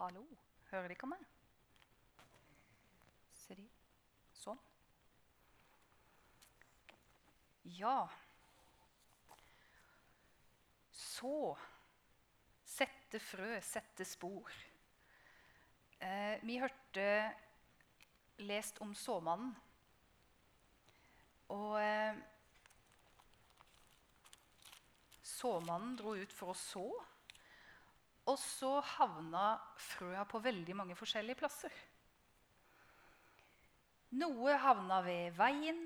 Hallo. Hører de ikke meg? Ser de? Sånn. Ja Så Sette frø, sette spor. Eh, vi hørte lest om såmannen. Og eh, såmannen dro ut for å så. Og så havna frøa på veldig mange forskjellige plasser. Noe havna ved veien,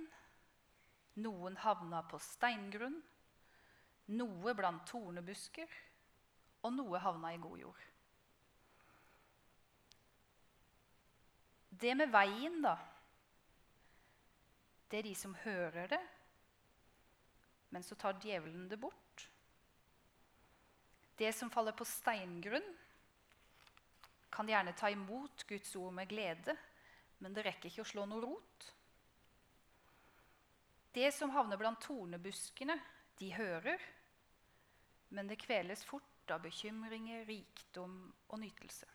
noen havna på steingrunn, noe blant tornebusker, og noe havna i god jord. Det med veien, da Det er de som hører det, men så tar djevelen det bort. Det som faller på steingrunn, kan gjerne ta imot Guds ord med glede, men det rekker ikke å slå noe rot. Det som havner blant tornebuskene, de hører, men det kveles fort av bekymringer, rikdom og nytelse.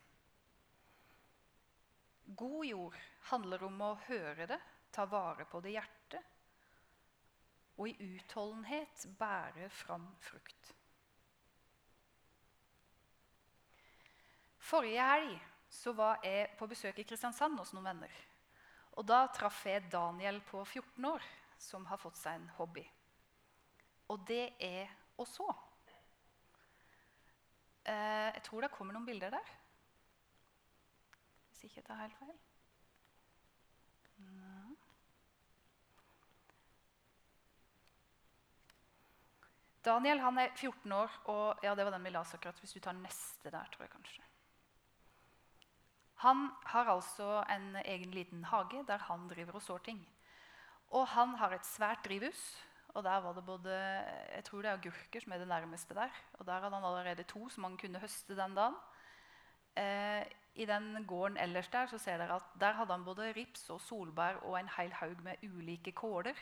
God jord handler om å høre det, ta vare på det i hjertet, og i utholdenhet bære fram frukt. Forrige helg så var jeg på besøk i Kristiansand hos noen venner. Og Da traff jeg Daniel på 14 år, som har fått seg en hobby. Og det er å så. Eh, jeg tror det kommer noen bilder der. Hvis ikke jeg tar helt feil. Daniel han er 14 år, og ja, det var den vi las akkurat. Hvis du tar neste der, tror jeg kanskje. Han har altså en egen liten hage der han driver og sår ting. Og han har et svært drivhus. Og der var det både jeg tror det er agurker som er det nærmeste der. Og der hadde han allerede to som han kunne høste den dagen. Eh, I den gården ellers der så ser dere at der hadde han både rips og solbær og en hel haug med ulike kåler.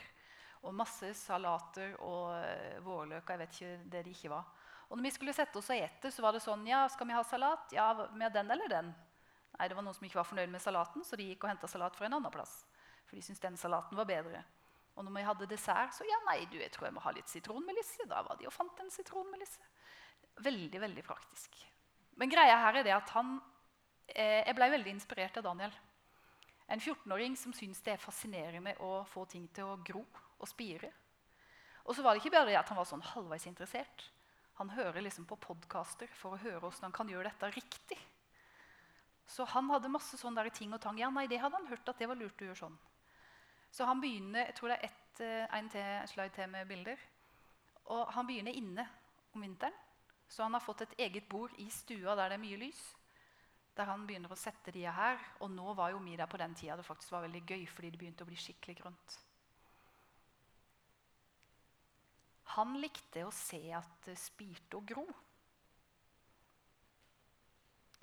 Og masse salater og eh, vårløk og jeg vet ikke det de ikke var. Og når vi skulle sette oss og ete, så var det sånn Ja, skal vi ha salat? Ja, med den eller den? Nei, det var noen som ikke var fornøyd med salaten, så de gikk og henta salat fra en annen plass. For de syntes den salaten var bedre. Og når vi hadde dessert, så ja, nei, du, jeg tror jeg må ha litt sitronmelisse. Da var de og fant en sitronmelisse. Veldig, veldig praktisk. Men greia her er det at han eh, Jeg ble veldig inspirert av Daniel. En 14-åring som syns det er fascinerende å få ting til å gro og spire. Og så var det ikke bare at han var sånn halvveis interessert. Han hører liksom på podkaster for å høre hvordan han kan gjøre dette riktig. Så han hadde masse sånne ting og tang. Ja, nei, det hadde han hørt at det var lurt å gjøre sånn. Så han begynner jeg tror det er ett, en til, slide til med bilder. Og han begynner inne om vinteren. Så han har fått et eget bord i stua der det er mye lys. Der han begynner å sette de her. Og nå var jo der på den tida det faktisk var veldig gøy, fordi det begynte å bli skikkelig grønt. Han likte å se at det spirte og gro.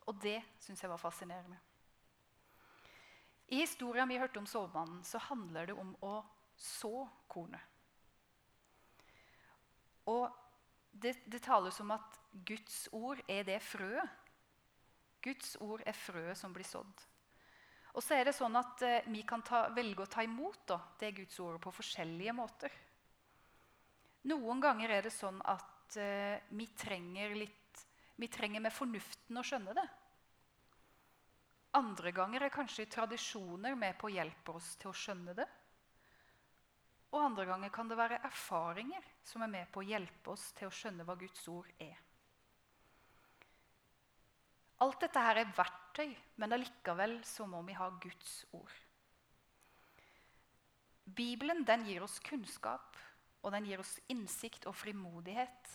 Og det syns jeg var fascinerende. I historien vi hørte om sovemannen, så handler det om å så kornet. Og det, det tales om at Guds ord er det frøet. Guds ord er frøet som blir sådd. Og så er det sånn at eh, Vi kan ta, velge å ta imot da, det Guds ordet på forskjellige måter. Noen ganger er det sånn at eh, vi trenger litt vi trenger med fornuften å skjønne det. Andre ganger er kanskje tradisjoner med på å hjelpe oss til å skjønne det. Og andre ganger kan det være erfaringer som er med på å hjelpe oss til å skjønne hva Guds ord er. Alt dette her er verktøy, men allikevel så må vi ha Guds ord. Bibelen den gir oss kunnskap, og den gir oss innsikt og frimodighet.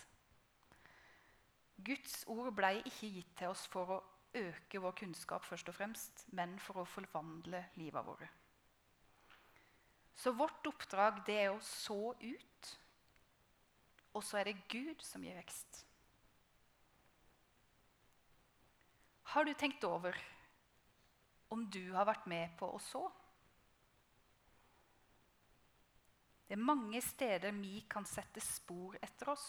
Guds ord ble ikke gitt til oss for å øke vår kunnskap, først og fremst, men for å forvandle livet våre. Så vårt oppdrag det er å så ut, og så er det Gud som gir vekst. Har du tenkt over om du har vært med på å så? Det er mange steder vi kan sette spor etter oss.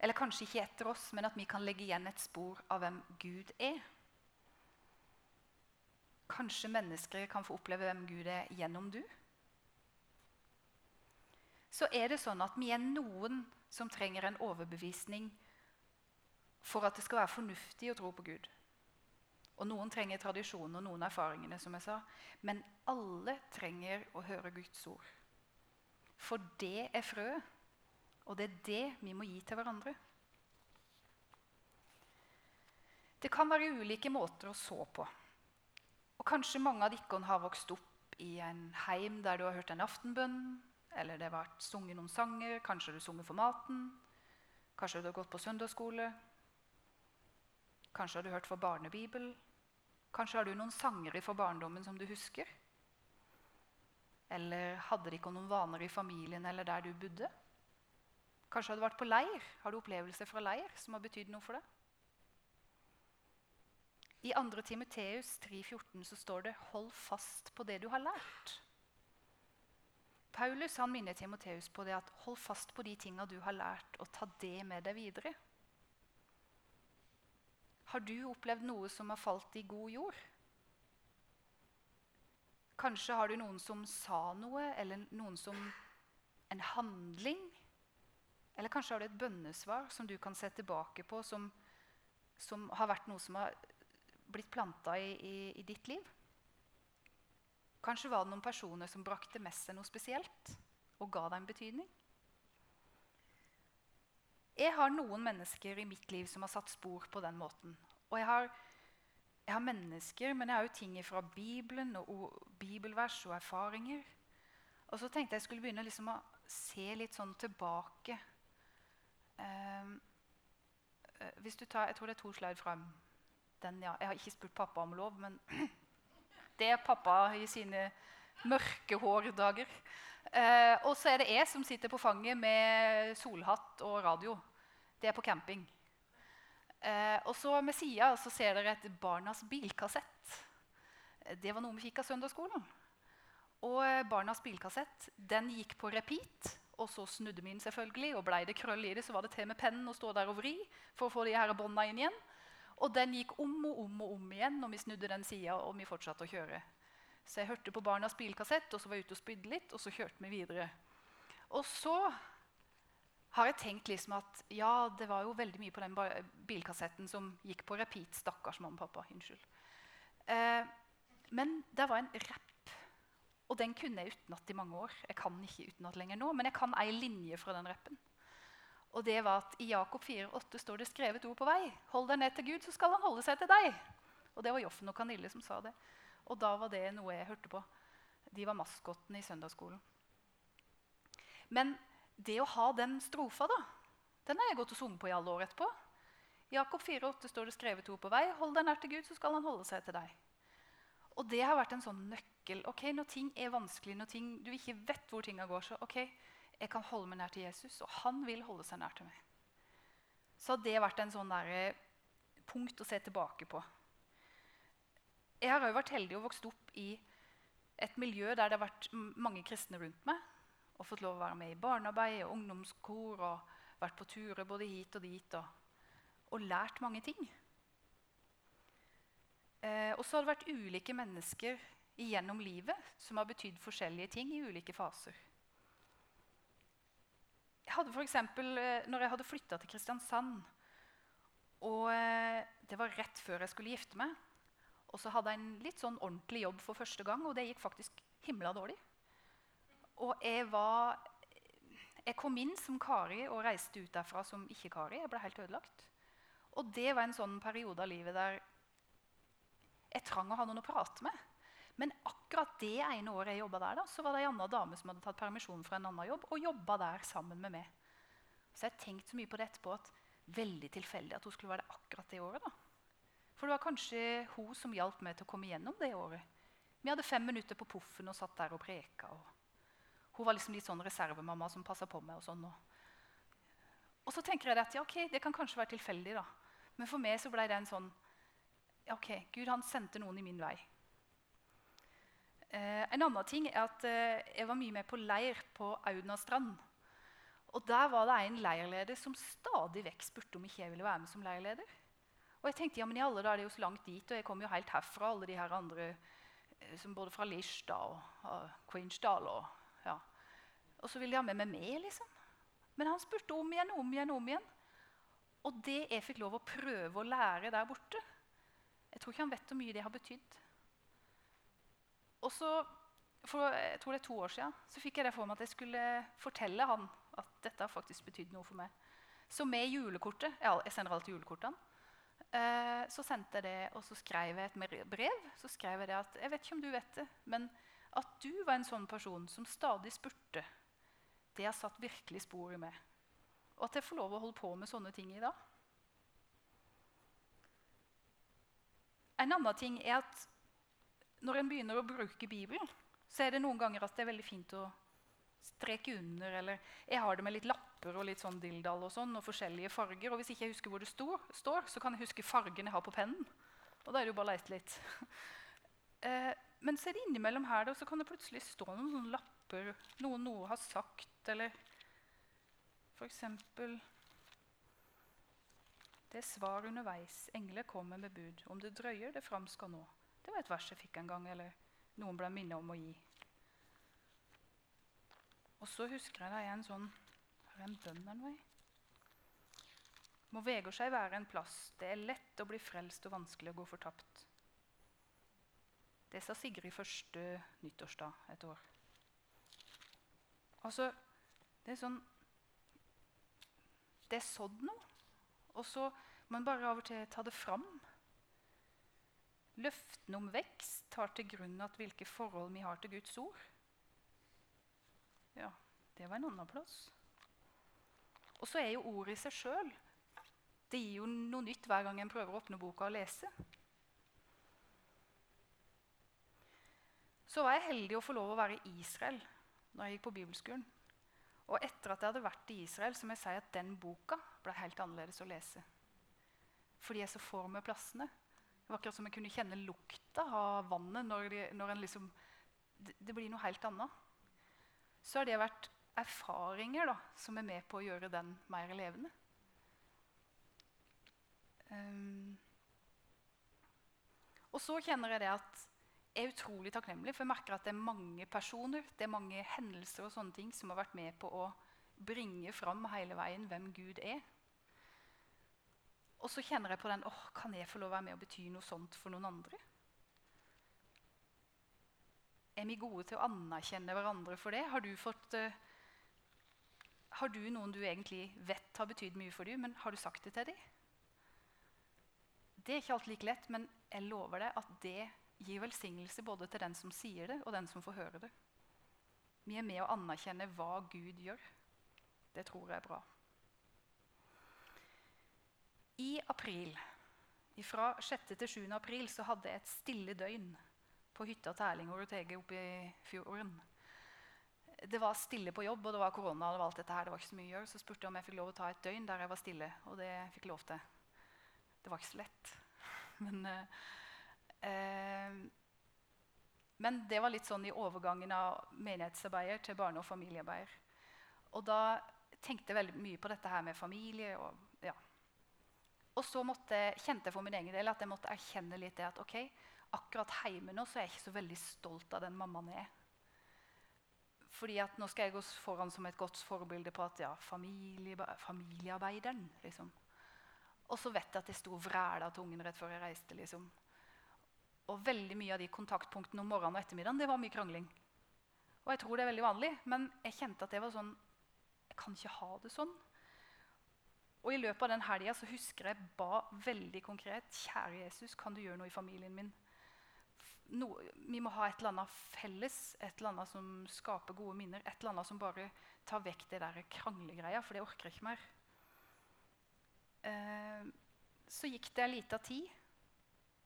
Eller kanskje ikke etter oss, men at vi kan legge igjen et spor av hvem Gud er. Kanskje mennesker kan få oppleve hvem Gud er gjennom du? Så er det sånn at vi er noen som trenger en overbevisning for at det skal være fornuftig å tro på Gud. Og Noen trenger tradisjonen og noen erfaringene, som jeg sa. Men alle trenger å høre Guds ord. For det er frøet, og det er det vi må gi til hverandre. Det kan være ulike måter å så på. Og Kanskje mange av dere har vokst opp i en heim der du har hørt en aftenbønn, eller det har vært sunget noen sanger, kanskje du har sunget for maten, kanskje du har gått på søndagsskole, kanskje har du hørt for barnebibel, kanskje har du noen sanger fra barndommen som du husker. Eller hadde de ikke noen vaner i familien eller der du bodde? Kanskje har du vært på leir. Har du opplevelser fra leir som har betydd noe for deg? I 2. Timoteus 3,14 så står det 'hold fast på det du har lært'. Paulus han minner Timoteus på det at 'hold fast på de tinga du har lært', og ta det med deg videre'. Har du opplevd noe som har falt i god jord? Kanskje har du noen som sa noe, eller noen som en handling. Eller kanskje har du et bønnesvar som du kan se tilbake på, som, som har vært noe som har blitt planta i, i, i, ditt liv? Kanskje var det noen personer som brakte med seg noe spesielt og ga deg en betydning? Jeg har noen mennesker i mitt liv som har satt spor på den måten. Og jeg har, jeg har mennesker, men jeg har jo ting fra Bibelen og, og bibelvers og erfaringer. Og så tenkte jeg skulle begynne liksom å se litt sånn tilbake. Um, hvis du tar, Jeg tror det er to slide fram. Den, ja. Jeg har ikke spurt pappa om lov, men det er pappa i sine mørke hårdager. Eh, og så er det jeg som sitter på fanget med solhatt og radio. Det er på camping. Eh, og så Med sida ser dere et Barnas bilkassett. Det var noe vi fikk av søndagsskolen. Og eh, Barnas bilkassett den gikk på repeat. Og så snudde vi den selvfølgelig, og blei det krøll i det, så var det til med pennen å stå der og vri for å få de her bånda inn igjen. Og den gikk om og om og om igjen når vi snudde den sida og vi fortsatte å kjøre. Så jeg hørte på barnas bilkassett, og så var jeg ute og spydde litt, og så kjørte vi videre. Og så har jeg tenkt liksom at ja, det var jo veldig mye på den bilkassetten som gikk på repeat. Stakkars mamma og pappa. Unnskyld. Eh, men det var en rapp, og den kunne jeg utenat i mange år. Jeg kan ikke utenat lenger nå, men jeg kan ei linje fra den rappen. Og det var at I Jakob 4,8 står det skrevet ord på vei. Hold deg ned til Gud, så skal han holde seg til deg. Og Det var Joffen og Kanille som sa det. Og da var det noe jeg hørte på. De var maskottene i søndagsskolen. Men det å ha den strofa, da, den har jeg gått og sunget på i alle år etterpå. I Jakob 4,8 står det skrevet ord på vei. Hold deg nær til Gud, så skal han holde seg til deg. Og det har vært en sånn nøkkel. Ok, Når ting er vanskelig, når ting, du ikke vet hvor tinga går, så ok, jeg kan holde meg nær til Jesus, og han vil holde seg nær til meg. Så har det vært en sånn der, eh, punkt å se tilbake på. Jeg har òg vært heldig og vokst opp i et miljø der det har vært mange kristne rundt meg. Og fått lov å være med i barnearbeid og ungdomskor og vært på turer både hit og dit. Og, og lært mange ting. Eh, og så har det vært ulike mennesker gjennom livet som har betydd forskjellige ting i ulike faser. Jeg hadde for eksempel, eh, når jeg hadde flytta til Kristiansand og eh, Det var rett før jeg skulle gifte meg. Og så hadde jeg en litt sånn ordentlig jobb for første gang, og det gikk faktisk himla dårlig. Og jeg var Jeg kom inn som Kari og reiste ut derfra som ikke-Kari. Jeg ble helt ødelagt. Og det var en sånn periode av livet der jeg trang å ha noen å prate med. Men akkurat det ene året jeg jobba der, da, så var det ei anna dame som hadde tatt permisjon fra en annen jobb og jobba der sammen med meg. Så jeg har tenkt så mye på det etterpå at veldig tilfeldig at hun skulle være det akkurat det året. da. For det var kanskje hun som hjalp meg til å komme gjennom det året. Vi hadde fem minutter på poffen og satt der og preka. Og hun var liksom litt sånn reservemamma som passa på meg. Og sånn. Og så tenker jeg at ja, ok, det kan kanskje være tilfeldig, da. Men for meg så ble det en sånn ok, Gud han sendte noen i min vei. Eh, en annen ting er at eh, jeg var mye med på leir på Audnastrand. Og Der var det en leirleder som stadig vekk spurte om ikke jeg ville være med som leirleder. Og jeg tenkte ja, men i alle det er jo så langt dit, og jeg kom jo helt herfra. alle de her andre som både fra Lirsdal og, og Queensdal. Og, ja. og så ville de ha med meg med, liksom. Men han spurte om igjen og om igjen. om igjen. Og det jeg fikk lov å prøve å lære der borte Jeg tror ikke han vet hvor mye det har betydd. Og så, for jeg tror det er to år siden, så fikk jeg det for meg at jeg skulle fortelle han at dette har faktisk betydd noe for meg. Så med julekortet Jeg sender alltid julekortene. Eh, så sendte jeg det, og så skrev jeg et brev. Så skrev jeg det at Jeg vet ikke om du vet det, men at du var en sånn person som stadig spurte, det har satt virkelig spor i meg. Og at jeg får lov å holde på med sånne ting i dag. En annen ting er at når en begynner å bruke Bibelen, så er det noen ganger at det er veldig fint å streke under. Eller jeg har det med litt lapper og litt sånn dildal og sånn, og forskjellige farger. Og hvis ikke jeg husker hvor det står, står så kan jeg huske fargen jeg har på pennen. Og da er det jo bare lete litt. eh, men så er det innimellom her da, så kan det plutselig stå noen sånne lapper, noe noe har sagt, eller f.eks. Det er svar underveis. Engler kommer med bud. Om det drøyer, det fram skal nå. Det var et vers jeg fikk en gang, eller noen ble minnet om å gi. Og så husker jeg det er en sånn Har jeg en bønn en vei. Må veger seg være en plass. Det er lett å bli frelst og vanskelig å gå fortapt. Det sa Sigrid første nyttårsdag et år. Altså, det er sånn Det er sådd noe. Og så må man bare av og til ta det fram. Løftene om vekst tar til grunn at hvilke forhold vi har til Guds ord. Ja, det var en annen plass. Og så er jo ordet i seg sjøl Det gir jo noe nytt hver gang en prøver å åpne boka og lese. Så var jeg heldig å få lov å være i Israel når jeg gikk på bibelskolen. Og etter at jeg hadde vært i Israel, så må jeg si at den boka ble helt annerledes å lese. Fordi jeg så for meg plassene. Det var akkurat som jeg kunne kjenne lukta av vannet. når, de, når en liksom, det, det blir noe helt annet så har det vært erfaringer da, som er med på å gjøre den mer levende. Um, og så kjenner jeg det at jeg er utrolig takknemlig, for jeg merker at det er mange personer det er mange hendelser og sånne ting som har vært med på å bringe fram hele veien hvem Gud er. Og så kjenner jeg på den åh, Kan jeg få lov å være med og bety noe sånt for noen andre? Er vi gode til å anerkjenne hverandre for det? Har du, fått, uh, har du noen du egentlig vet har betydd mye for deg, men har du sagt det til dem? Det er ikke alltid like lett, men jeg lover deg at det gir velsignelse både til den som sier det, og den som får høre det. Vi er med å anerkjenne hva Gud gjør. Det tror jeg er bra. I april, fra 6. til 7. april så hadde jeg et stille døgn på hytta til Erling og Rotege oppe i fjorden. Det var stille på jobb, og det var korona. og det var alt dette her, det var ikke så mye å gjøre. Så spurte jeg om jeg fikk lov å ta et døgn der jeg var stille, og det fikk lov til. Det var ikke så lett. Men, eh, men det var litt sånn i overgangen av menighetsarbeider til barne- og familiearbeider. Og da tenkte veldig mye på dette her med familie. Og, ja. og så måtte, kjente jeg for min egen del at jeg måtte erkjenne litt det at ok, akkurat hjemme nå så er jeg ikke så veldig stolt av den mammaen jeg er. Fordi at nå skal jeg gå foran som et godt forbilde på at ja, familie, familiearbeideren. liksom. Og så vet jeg at jeg sto og vræla til ungen rett før jeg reiste. liksom. Og veldig mye av de kontaktpunktene om morgenen og ettermiddagen det var mye krangling. Og jeg tror det er veldig vanlig, men jeg kjente at det var sånn kan ikke ha det sånn. Og i løpet av den helga husker jeg ba veldig konkret Kjære Jesus, kan du gjøre noe i familien min? no, vi må ha et eller annet felles, et eller annet som skaper gode minner. Et eller annet som bare tar vekk det der kranglegreia, for det orker jeg ikke mer. Eh, så gikk det en liten tid.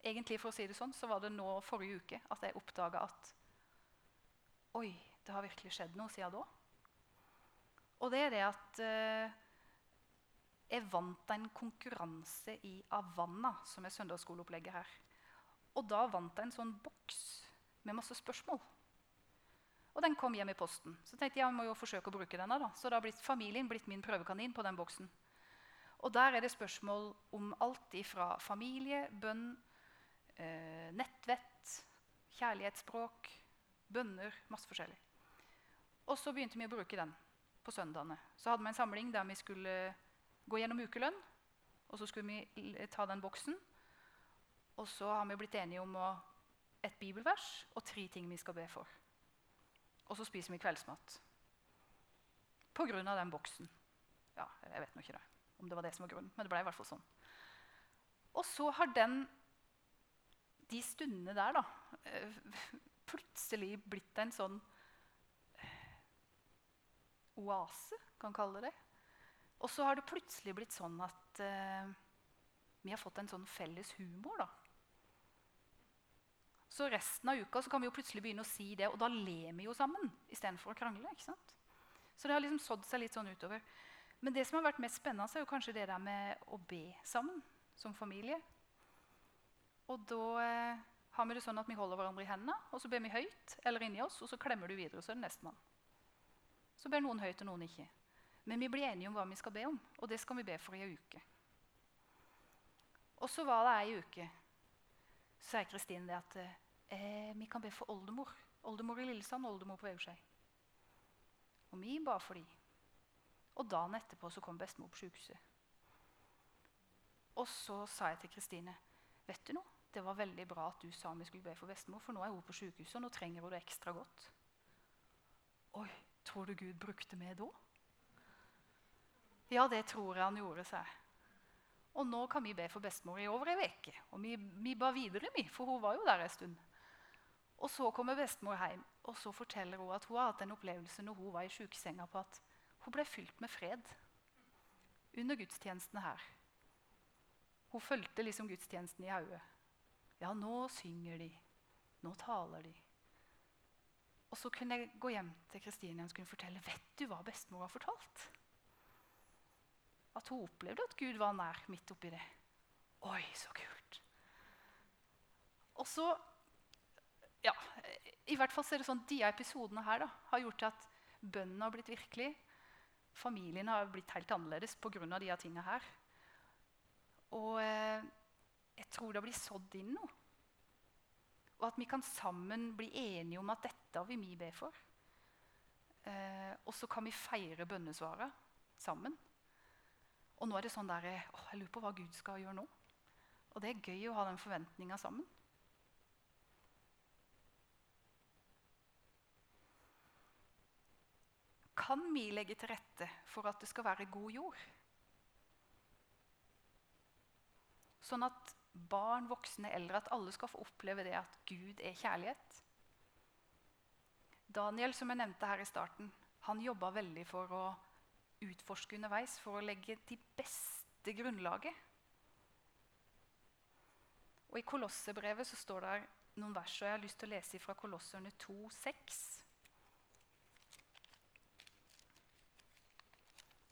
Egentlig for å si det sånn, så var det nå forrige uke at jeg oppdaga at Oi, det har virkelig skjedd noe siden da. Og det er det at eh, jeg vant en konkurranse i Avanna, som er søndagsskoleopplegget her. Og da vant jeg en sånn boks med masse spørsmål. Og den kom hjem i posten. Så tenkte jeg jeg må jo forsøke å bruke denne. da. Så da har blitt familien blitt min prøvekanin på den boksen. Og der er det spørsmål om alt ifra familie, bønn, eh, nettvett, kjærlighetsspråk, bønner, masse forskjellig. Og så begynte vi å bruke den på søndagene. Så hadde vi en samling der vi skulle gå gjennom ukelønn. Og så skulle vi ta den boksen. Og så har vi blitt enige om et bibelvers og tre ting vi skal be for. Og så spiser vi kveldsmat. På grunn av den boksen. Ja, jeg vet nå ikke det, om det var det som var grunnen, men det ble i hvert fall sånn. Og så har den, de stundene der, da, eh, plutselig blitt en sånn oase, kan kalle det. Og så har det plutselig blitt sånn at eh, vi har fått en sånn felles humor. da. Så resten av uka kan vi jo plutselig begynne å si det, og da ler vi jo sammen istedenfor å krangle. ikke sant? Så det har liksom sådd seg litt sånn utover. Men det som har vært mest spennende, er jo kanskje det der med å be sammen som familie. Og da eh, har vi det sånn at vi holder hverandre i hendene, og så ber vi høyt eller inni oss, og så klemmer du videre, så er det nestemann. Så ber noen høyt, og noen ikke. Men vi blir enige om hva vi skal be om, og det skal vi be for i ei uke. Og så var det ei uke. Så sier Kristine det at eh, vi kan be for oldemor. Oldemor i Lillesand oldemor på Veuskjei. Og vi ba for dem. Og dagen etterpå så kom bestemor på sykehuset. Og så sa jeg til Kristine vet du noe? Det var veldig bra at du sa vi skulle be for bestemor, for nå er hun på sjukehuset, og nå trenger hun det ekstra godt. Oi, tror du Gud brukte meg da? Ja, det tror jeg han gjorde, sa jeg. Og nå kan vi be for bestemor i over ei uke. Og vi, vi ba videre, vi, for hun var jo der en stund. Og så kommer bestemor hjem, og så forteller hun at hun har hatt en opplevelse når hun var i sykesenga på at hun ble fylt med fred under gudstjenestene her. Hun fulgte liksom gudstjenesten i hodet. Ja, nå synger de. Nå taler de. Og så kunne jeg gå hjem til Kristine og kunne fortelle vet du hva bestemor har fortalt. At hun opplevde at Gud var nær midt oppi det. Oi, så kult. Og så ja, i hvert fall så er det sånn, De episodene her da, har gjort at bønnen har blitt virkelig. Familien har blitt helt annerledes pga. de tingene her. Og eh, jeg tror det blir sådd inn noe. Og at vi kan sammen bli enige om at dette vil vi be for. Eh, og så kan vi feire bønnesvaret sammen. Og nå er det sånn der, å, jeg lurer på hva Gud skal gjøre nå. Og det er gøy å ha den forventninga sammen. Kan vi legge til rette for at det skal være god jord? Sånn at barn, voksne, eldre, at alle skal få oppleve det at Gud er kjærlighet. Daniel, som jeg nevnte her i starten, han jobba veldig for å utforske underveis, for å legge de beste grunnlaget. Og I Kolossebrevet så står det noen vers, og jeg har lyst til å lese fra Kolosserne 2, 6.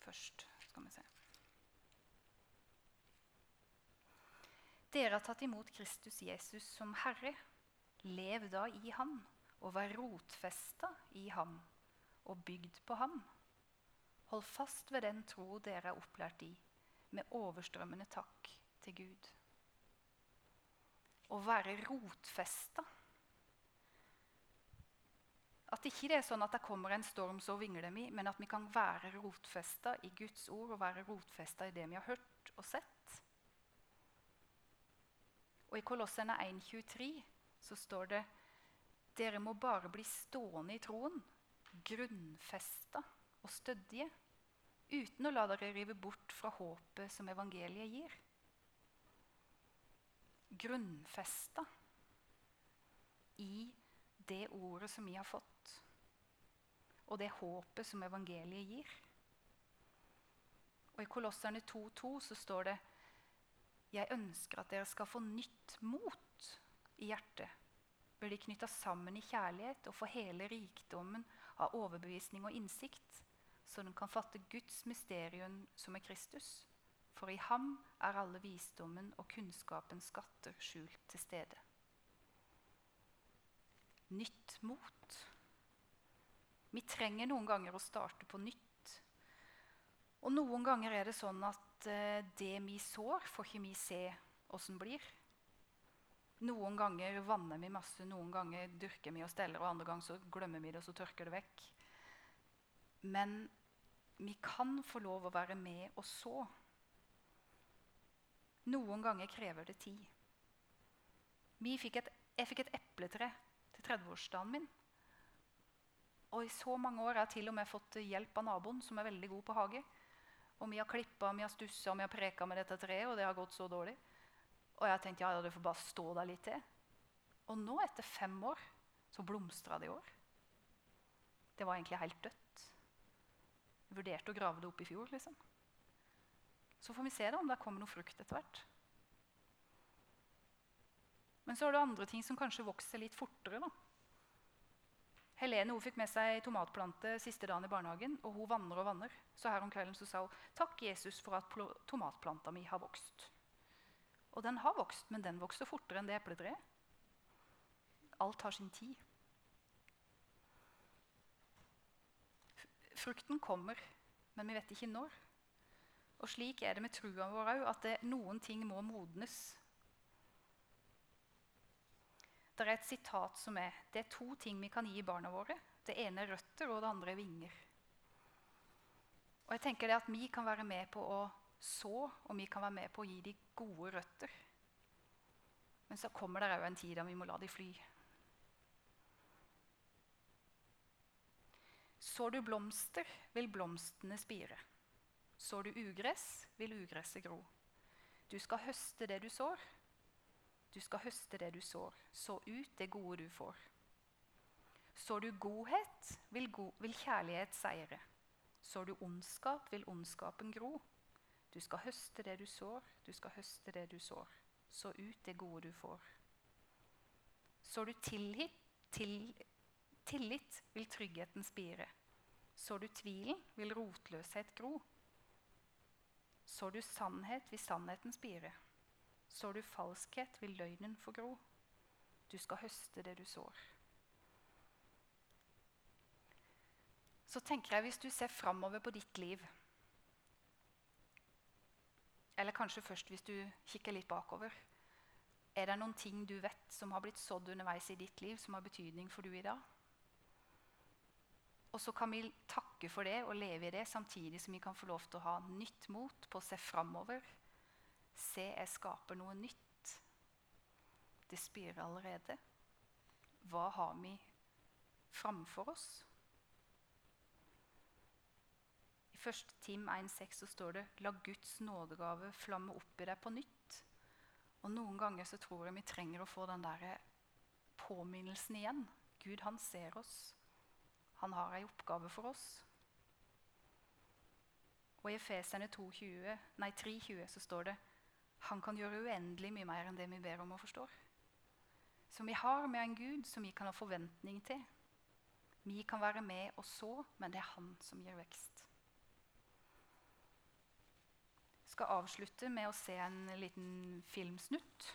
Først skal vi se. Dere har tatt imot Kristus Jesus som Herre. Lev da i ham og vær rotfesta i ham og bygd på ham. Hold fast ved den tro dere er opplært i, med overstrømmende takk til Gud. Å være rotfesta. At ikke det er sånn at det kommer en storm, så vingler vi, men at vi kan være rotfesta i Guds ord og være rotfesta i det vi har hørt og sett. Og I Kolosserne 1,23 så står det dere må bare bli stående i troen, grunnfesta og stødige, uten å la dere rive bort fra håpet som evangeliet gir. Grunnfesta i det ordet som vi har fått, og det håpet som evangeliet gir. Og I Kolosserne 2,2 så står det jeg ønsker at dere skal få nytt mot i hjertet. Blir de knytta sammen i kjærlighet og få hele rikdommen av overbevisning og innsikt, så de kan fatte Guds mysterium som er Kristus. For i ham er alle visdommen og kunnskapens skatter skjult til stede. Nytt mot. Vi trenger noen ganger å starte på nytt. Og noen ganger er det sånn at Eh, det vi sår, får ikke vi se åssen blir. Noen ganger vanner vi masse, noen ganger dyrker vi og steller, og andre ganger så glemmer vi det, og så tørker det vekk. Men vi kan få lov å være med og så. Noen ganger krever det tid. Fikk et, jeg fikk et epletre til 30-årsdagen min. Og i så mange år har jeg til og med fått hjelp av naboen, som er veldig god på hage. Og vi har klippa, vi har stussa vi har preka med dette treet, og det har gått så dårlig. Og jeg tenkte ja, du får bare stå der litt til. Og nå, etter fem år, så blomstra det i år. Det var egentlig helt dødt. Jeg vurderte å grave det opp i fjor. liksom. Så får vi se da, om det kommer noe frukt etter hvert. Men så er det andre ting som kanskje vokser litt fortere. da. Helene fikk med seg tomatplante siste dagen i barnehagen. og Hun vanner og vanner. Så her om kvelden sa hun takk Jesus for at tomatplanta mi har vokst. Og den har vokst, men den vokser fortere enn det epletreet. Alt har sin tid. Frukten kommer, men vi vet ikke når. Og slik er det med trua vår òg, at det, noen ting må modnes det er et sitat som er det er to ting vi kan gi barna våre. Det ene er røtter, og det andre er vinger. Og jeg tenker det at Vi kan være med på å så, og vi kan være med på å gi dem gode røtter. Men så kommer det òg en tid da vi må la dem fly. Sår du blomster, vil blomstene spire. Sår du ugress, vil ugresset gro. Du skal høste det du sår. Du skal høste det du sår. Så ut det gode du får. Sår du godhet, vil, go vil kjærlighet seire. Sår du ondskap, vil ondskapen gro. Du skal høste det du sår, du skal høste det du sår. Så ut det gode du får. Sår du tillit, til, tillit, vil tryggheten spire. Sår du tvilen, vil rotløshet gro. Sår du sannhet, vil sannheten spire. Sår du falskhet, vil løgnen få gro. Du skal høste det du sår. Så tenker jeg, hvis du ser framover på ditt liv Eller kanskje først hvis du kikker litt bakover. Er det noen ting du vet som har blitt sådd underveis i ditt liv, som har betydning for du i dag? Og så kan vi takke for det og leve i det, samtidig som vi kan få lov til å ha nytt mot på å se framover Se, jeg skaper noe nytt. Det spirer allerede. Hva har vi framfor oss? I 1. Tim 1,6 står det 'La Guds nådegave flamme opp i deg på nytt'. Og Noen ganger så tror jeg vi trenger å få den der påminnelsen igjen. Gud, han ser oss. Han har ei oppgave for oss. Og I Efeserne 3,20 så står det han kan gjøre uendelig mye mer enn det vi ber om og forstår. Så vi har med en Gud som vi kan ha forventning til. Vi kan være med og så, men det er han som gir vekst. Jeg skal avslutte med å se en liten filmsnutt.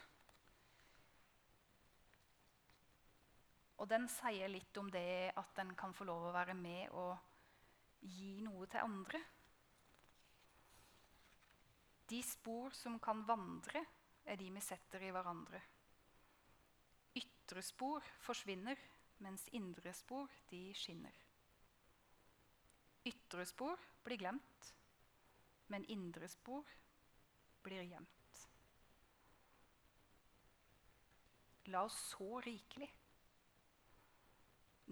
Og den sier litt om det at en kan få lov å være med og gi noe til andre. De spor som kan vandre, er de vi setter i hverandre. Ytre spor forsvinner, mens indre spor de skinner. Ytre spor blir glemt, men indre spor blir gjemt. La oss så rikelig.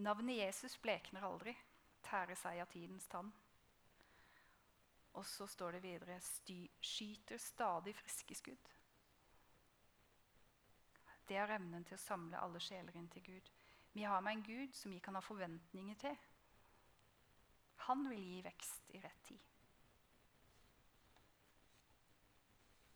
Navnet Jesus blekner aldri, tærer seg av tidens tann. Og så står det videre skyter stadig friske skudd. Det er evnen til å samle alle sjeler inn til Gud. Vi har med en Gud som vi kan ha forventninger til. Han vil gi vekst i rett tid.